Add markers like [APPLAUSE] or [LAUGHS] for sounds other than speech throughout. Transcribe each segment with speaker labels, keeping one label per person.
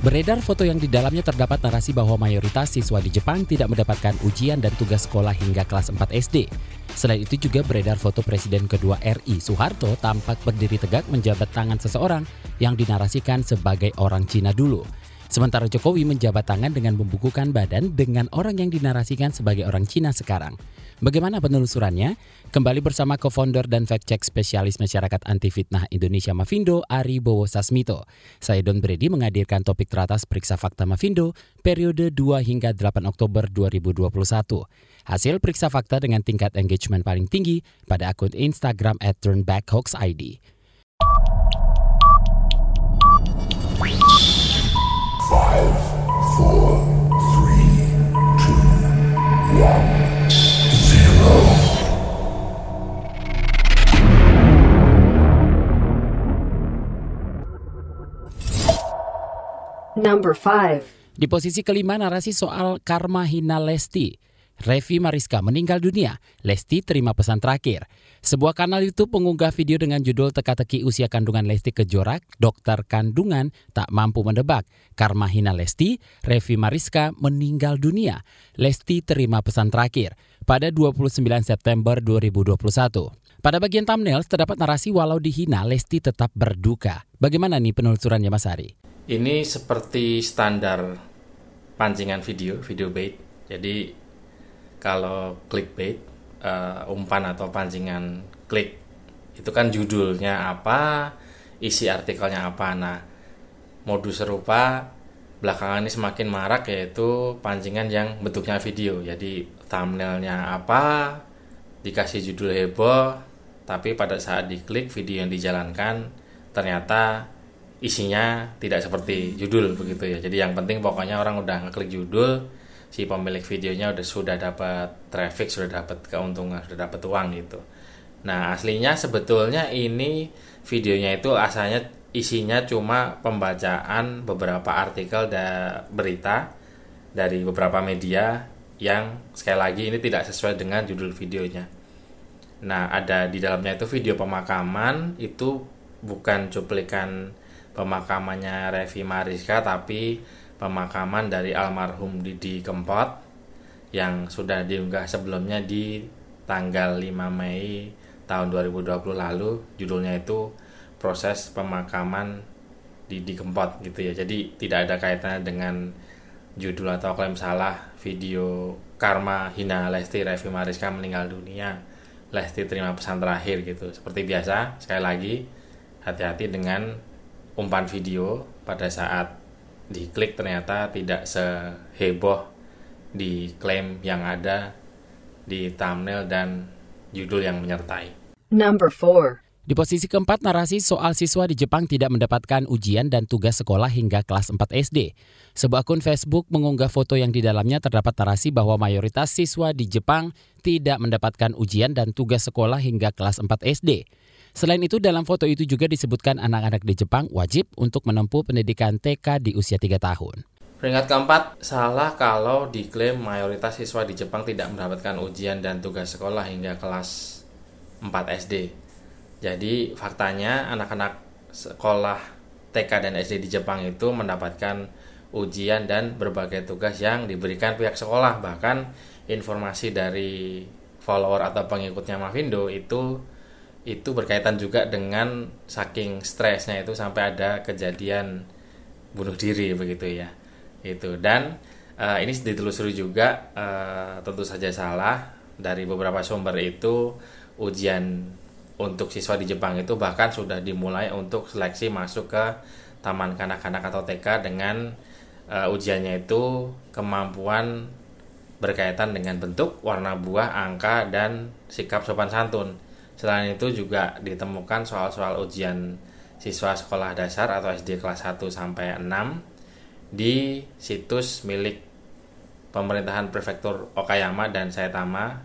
Speaker 1: Beredar foto yang di dalamnya terdapat narasi bahwa mayoritas siswa di Jepang tidak mendapatkan ujian dan tugas sekolah hingga kelas 4 SD. Selain itu juga beredar foto Presiden kedua RI Soeharto tampak berdiri tegak menjabat tangan seseorang yang dinarasikan sebagai orang Cina dulu. Sementara Jokowi menjabat tangan dengan membukukan badan dengan orang yang dinarasikan sebagai orang Cina sekarang. Bagaimana penelusurannya? Kembali bersama co-founder dan fact-check spesialis masyarakat anti fitnah Indonesia Mavindo, Ari Bowo Sasmito. Saya Don Brady menghadirkan topik teratas Periksa Fakta Mavindo periode 2 hingga 8 Oktober 2021. Hasil periksa fakta dengan tingkat engagement paling tinggi pada akun Instagram at turnbackhoaxid.
Speaker 2: Number 5.
Speaker 1: Di posisi kelima narasi soal karma hina Lesti. Revi Mariska meninggal dunia. Lesti terima pesan terakhir. Sebuah kanal YouTube mengunggah video dengan judul teka-teki usia kandungan Lesti Kejora, dokter kandungan tak mampu mendebak. Karma hina Lesti, Revi Mariska meninggal dunia. Lesti terima pesan terakhir pada 29 September 2021. Pada bagian thumbnail terdapat narasi walau dihina Lesti tetap berduka. Bagaimana nih penelusurannya Mas Ari?
Speaker 3: Ini seperti standar pancingan video, video bait. Jadi kalau clickbait, uh, umpan atau pancingan klik, itu kan judulnya apa, isi artikelnya apa. Nah, modus serupa belakangan ini semakin marak yaitu pancingan yang bentuknya video. Jadi thumbnailnya apa, dikasih judul heboh, tapi pada saat diklik video yang dijalankan ternyata isinya tidak seperti judul begitu ya. Jadi yang penting pokoknya orang udah ngeklik judul, si pemilik videonya udah sudah dapat traffic, sudah dapat keuntungan, sudah dapat uang gitu. Nah, aslinya sebetulnya ini videonya itu asalnya isinya cuma pembacaan beberapa artikel dan berita dari beberapa media yang sekali lagi ini tidak sesuai dengan judul videonya. Nah, ada di dalamnya itu video pemakaman itu bukan cuplikan pemakamannya Revi Mariska tapi pemakaman dari almarhum Didi Kempot yang sudah diunggah sebelumnya di tanggal 5 Mei tahun 2020 lalu. Judulnya itu proses pemakaman Didi Kempot gitu ya. Jadi tidak ada kaitannya dengan judul atau klaim salah video karma hina Lesti Revi Mariska meninggal dunia Lesti terima pesan terakhir gitu. Seperti biasa sekali lagi hati-hati dengan umpan video pada saat diklik ternyata tidak seheboh di klaim yang ada di thumbnail dan judul yang menyertai.
Speaker 2: Number 4.
Speaker 1: Di posisi keempat, narasi soal siswa di Jepang tidak mendapatkan ujian dan tugas sekolah hingga kelas 4 SD. Sebuah akun Facebook mengunggah foto yang di dalamnya terdapat narasi bahwa mayoritas siswa di Jepang tidak mendapatkan ujian dan tugas sekolah hingga kelas 4 SD. Selain itu, dalam foto itu juga disebutkan anak-anak di Jepang wajib untuk menempuh pendidikan TK di usia 3 tahun.
Speaker 3: Peringkat keempat, salah kalau diklaim mayoritas siswa di Jepang tidak mendapatkan ujian dan tugas sekolah hingga kelas 4 SD. Jadi faktanya anak-anak sekolah TK dan SD di Jepang itu mendapatkan ujian dan berbagai tugas yang diberikan pihak sekolah. Bahkan informasi dari follower atau pengikutnya Mavindo itu itu berkaitan juga dengan saking stresnya itu sampai ada kejadian bunuh diri begitu ya. Itu. Dan uh, ini ditelusuri juga uh, tentu saja salah dari beberapa sumber itu ujian untuk siswa di Jepang itu bahkan sudah dimulai untuk seleksi masuk ke taman kanak-kanak atau TK dengan uh, ujiannya itu kemampuan berkaitan dengan bentuk, warna buah, angka, dan sikap sopan santun Selain itu juga ditemukan soal-soal ujian siswa sekolah dasar atau SD kelas 1 sampai 6 di situs milik pemerintahan prefektur Okayama dan Saitama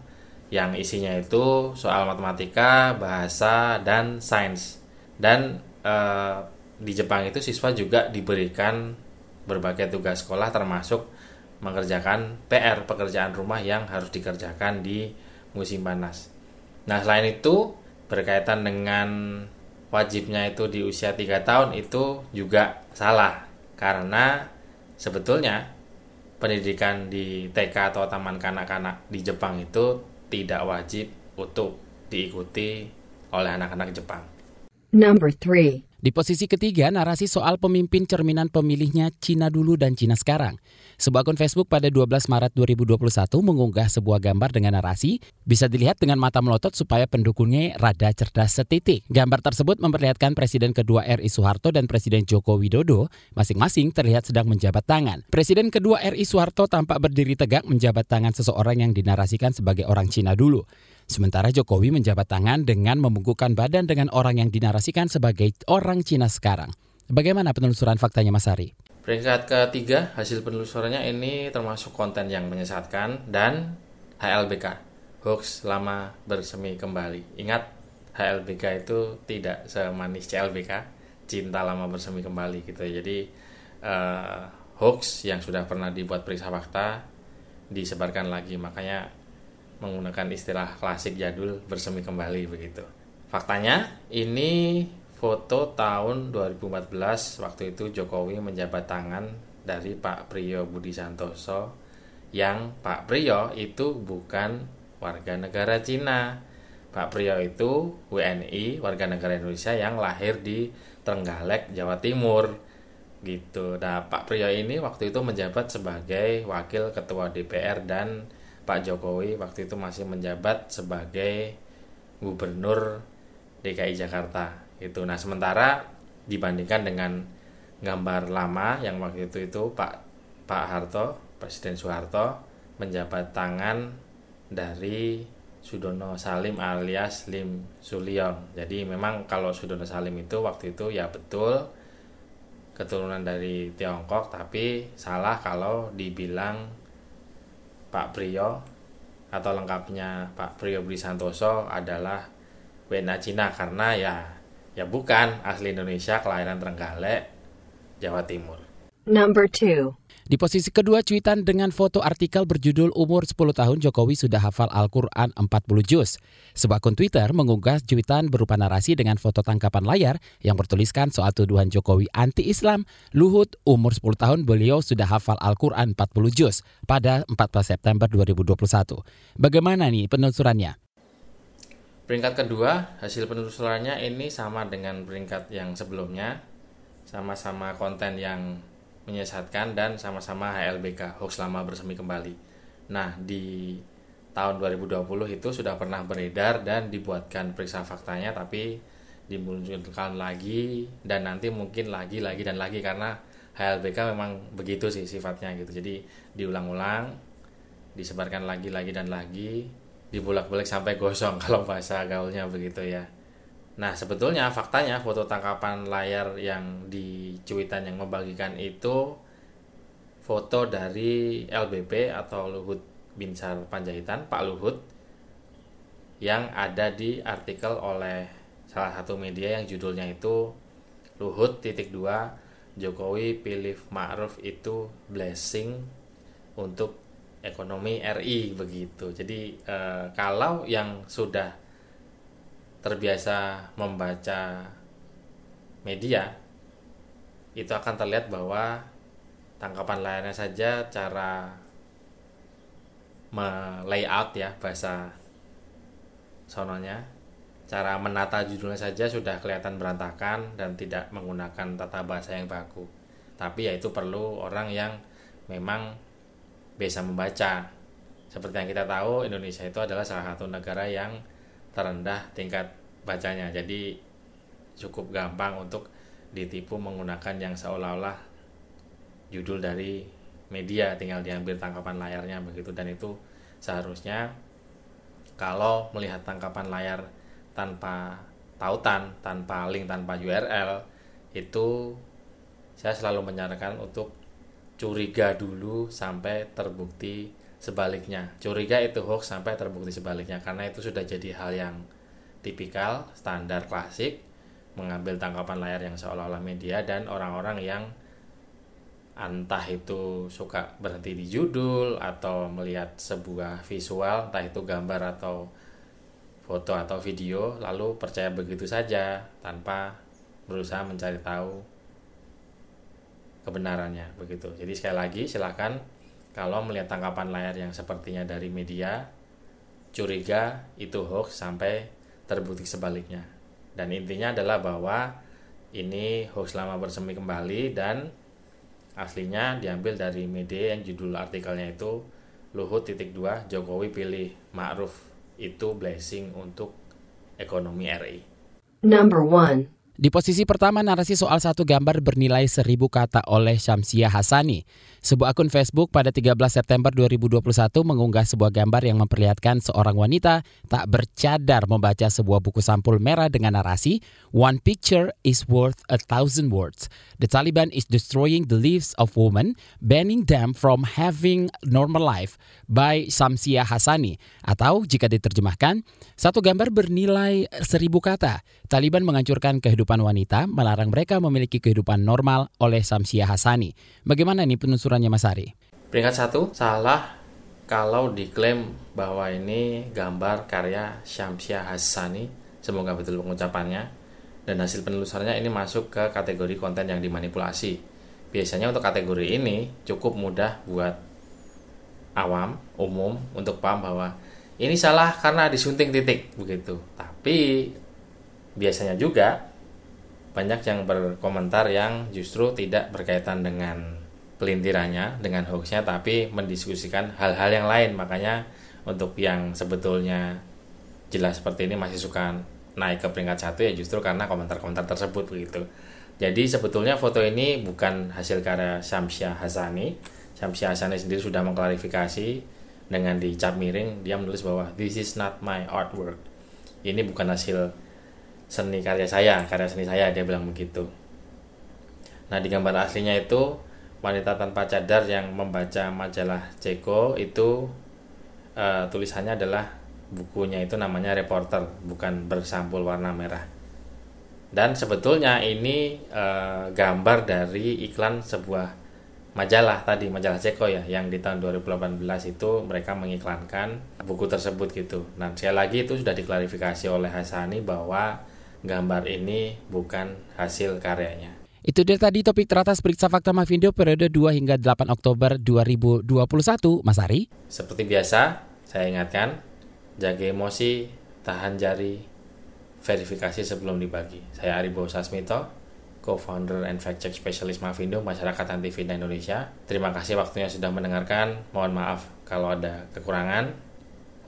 Speaker 3: yang isinya itu soal matematika, bahasa, dan sains. Dan eh, di Jepang itu siswa juga diberikan berbagai tugas sekolah termasuk mengerjakan PR pekerjaan rumah yang harus dikerjakan di musim panas. Nah selain itu berkaitan dengan wajibnya itu di usia 3 tahun itu juga salah karena sebetulnya pendidikan di TK atau taman kanak-kanak di Jepang itu tidak wajib untuk diikuti oleh anak-anak Jepang.
Speaker 2: Number 3.
Speaker 1: Di posisi ketiga, narasi soal pemimpin cerminan pemilihnya Cina dulu dan Cina sekarang. Sebuah akun Facebook pada 12 Maret 2021 mengunggah sebuah gambar dengan narasi, bisa dilihat dengan mata melotot supaya pendukungnya rada cerdas setitik. Gambar tersebut memperlihatkan Presiden kedua RI Soeharto dan Presiden Joko Widodo masing-masing terlihat sedang menjabat tangan. Presiden kedua RI Soeharto tampak berdiri tegak menjabat tangan seseorang yang dinarasikan sebagai orang Cina dulu. Sementara Jokowi menjabat tangan dengan membungkukkan badan dengan orang yang dinarasikan sebagai orang Cina sekarang. Bagaimana penelusuran faktanya Mas Ari?
Speaker 3: Peringkat ketiga, hasil penelusurannya ini termasuk konten yang menyesatkan dan HLBK, hoax lama bersemi kembali. Ingat, HLBK itu tidak semanis CLBK, cinta lama bersemi kembali gitu. Jadi uh, hoax yang sudah pernah dibuat periksa fakta disebarkan lagi, makanya menggunakan istilah klasik jadul bersemi kembali begitu. Faktanya ini foto tahun 2014 waktu itu Jokowi menjabat tangan dari Pak Priyo Budi Santoso yang Pak Priyo itu bukan warga negara Cina. Pak Priyo itu WNI warga negara Indonesia yang lahir di Trenggalek, Jawa Timur gitu. Nah, Pak Priyo ini waktu itu menjabat sebagai wakil ketua DPR dan Pak Jokowi waktu itu masih menjabat sebagai gubernur DKI Jakarta itu nah sementara dibandingkan dengan gambar lama yang waktu itu itu Pak Pak Harto Presiden Soeharto menjabat tangan dari Sudono Salim alias Lim Sulyong. Jadi memang kalau Sudono Salim itu waktu itu ya betul keturunan dari Tiongkok tapi salah kalau dibilang Pak Priyo atau lengkapnya Pak Priyo Budi Santoso adalah WNA Cina karena ya ya bukan asli Indonesia kelahiran Trenggalek Jawa Timur.
Speaker 2: Number 2.
Speaker 1: Di posisi kedua cuitan dengan foto artikel berjudul Umur 10 tahun Jokowi sudah hafal Al-Quran 40 juz. Sebuah akun Twitter mengunggah cuitan berupa narasi dengan foto tangkapan layar yang bertuliskan soal tuduhan Jokowi anti-Islam. Luhut, umur 10 tahun beliau sudah hafal Al-Quran 40 juz pada 14 September 2021. Bagaimana nih penelusurannya?
Speaker 3: Peringkat kedua, hasil penelusurannya ini sama dengan peringkat yang sebelumnya. Sama-sama konten yang menyesatkan dan sama-sama HLBK hoax lama bersemi kembali. Nah di tahun 2020 itu sudah pernah beredar dan dibuatkan periksa faktanya tapi dimunculkan lagi dan nanti mungkin lagi lagi dan lagi karena HLBK memang begitu sih sifatnya gitu jadi diulang-ulang disebarkan lagi lagi dan lagi dibulak-balik sampai gosong [LAUGHS] kalau bahasa gaulnya begitu ya Nah, sebetulnya faktanya foto tangkapan layar yang di cuitan yang membagikan itu foto dari LBP atau Luhut Binsar Panjaitan, Pak Luhut yang ada di artikel oleh salah satu media yang judulnya itu Luhut titik dua Jokowi pilih Ma'ruf itu blessing untuk ekonomi RI begitu. Jadi eh, kalau yang sudah terbiasa membaca media itu akan terlihat bahwa tangkapan layarnya saja cara layout ya bahasa sononya. Cara menata judulnya saja sudah kelihatan berantakan dan tidak menggunakan tata bahasa yang baku. Tapi ya itu perlu orang yang memang bisa membaca. Seperti yang kita tahu Indonesia itu adalah salah satu negara yang terendah tingkat bacanya. Jadi cukup gampang untuk ditipu menggunakan yang seolah-olah judul dari media tinggal diambil tangkapan layarnya begitu. Dan itu seharusnya kalau melihat tangkapan layar tanpa tautan, tanpa link, tanpa URL itu saya selalu menyarankan untuk curiga dulu sampai terbukti sebaliknya. Curiga itu hoax sampai terbukti sebaliknya karena itu sudah jadi hal yang tipikal, standar klasik mengambil tangkapan layar yang seolah-olah media dan orang-orang yang entah itu suka berhenti di judul atau melihat sebuah visual, entah itu gambar atau foto atau video lalu percaya begitu saja tanpa berusaha mencari tahu kebenarannya begitu. Jadi sekali lagi silakan kalau melihat tangkapan layar yang sepertinya dari media curiga itu hoax sampai terbukti sebaliknya. Dan intinya adalah bahwa ini hoax lama bersemi kembali dan aslinya diambil dari media yang judul artikelnya itu Luhut titik dua Jokowi pilih Ma'ruf itu blessing untuk ekonomi RI.
Speaker 2: Number 1.
Speaker 1: Di posisi pertama narasi soal satu gambar bernilai seribu kata oleh Syamsia Hasani. Sebuah akun Facebook pada 13 September 2021 mengunggah sebuah gambar yang memperlihatkan seorang wanita tak bercadar membaca sebuah buku sampul merah dengan narasi One picture is worth a thousand words. The Taliban is destroying the lives of women, banning them from having normal life by Syamsia Hasani. Atau jika diterjemahkan, satu gambar bernilai seribu kata. Taliban menghancurkan kehidupan wanita, melarang mereka memiliki kehidupan normal oleh Samsia Hasani. Bagaimana nih penelusurannya Mas Ari?
Speaker 3: Peringkat satu, salah kalau diklaim bahwa ini gambar karya Syamsia Hasani. Semoga betul pengucapannya. Dan hasil penelusurannya ini masuk ke kategori konten yang dimanipulasi. Biasanya untuk kategori ini cukup mudah buat awam, umum untuk paham bahwa ini salah karena disunting titik begitu. Tapi biasanya juga banyak yang berkomentar yang justru tidak berkaitan dengan pelintirannya, dengan hoaxnya, tapi mendiskusikan hal-hal yang lain. Makanya untuk yang sebetulnya jelas seperti ini masih suka naik ke peringkat satu ya justru karena komentar-komentar tersebut begitu. Jadi sebetulnya foto ini bukan hasil karya Syamsia Hasani. Syamsia Hasani sendiri sudah mengklarifikasi dengan di cap miring dia menulis bahwa this is not my artwork. Ini bukan hasil seni karya saya karya seni saya dia bilang begitu nah di gambar aslinya itu wanita tanpa cadar yang membaca majalah Ceko itu uh, tulisannya adalah bukunya itu namanya reporter bukan bersampul warna merah dan sebetulnya ini uh, gambar dari iklan sebuah majalah tadi majalah Ceko ya yang di tahun 2018 itu mereka mengiklankan buku tersebut gitu. Nah sekali lagi itu sudah diklarifikasi oleh Hasani bahwa gambar ini bukan hasil karyanya.
Speaker 1: Itu dia tadi topik teratas Periksa Fakta Mavindo periode 2 hingga 8 Oktober 2021, Mas Ari.
Speaker 3: Seperti biasa, saya ingatkan, jaga emosi, tahan jari, verifikasi sebelum dibagi. Saya Aribo Sasmito, co-founder and fact check specialist Mavindo, Masyarakat Anti Fitnah Indonesia. Terima kasih waktunya sudah mendengarkan. Mohon maaf kalau ada kekurangan.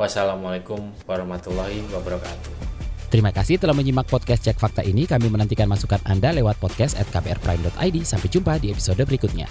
Speaker 3: Wassalamualaikum warahmatullahi wabarakatuh.
Speaker 1: Terima kasih telah menyimak podcast Cek Fakta ini. Kami menantikan masukan Anda lewat podcast at kbrprime.id. Sampai jumpa di episode berikutnya.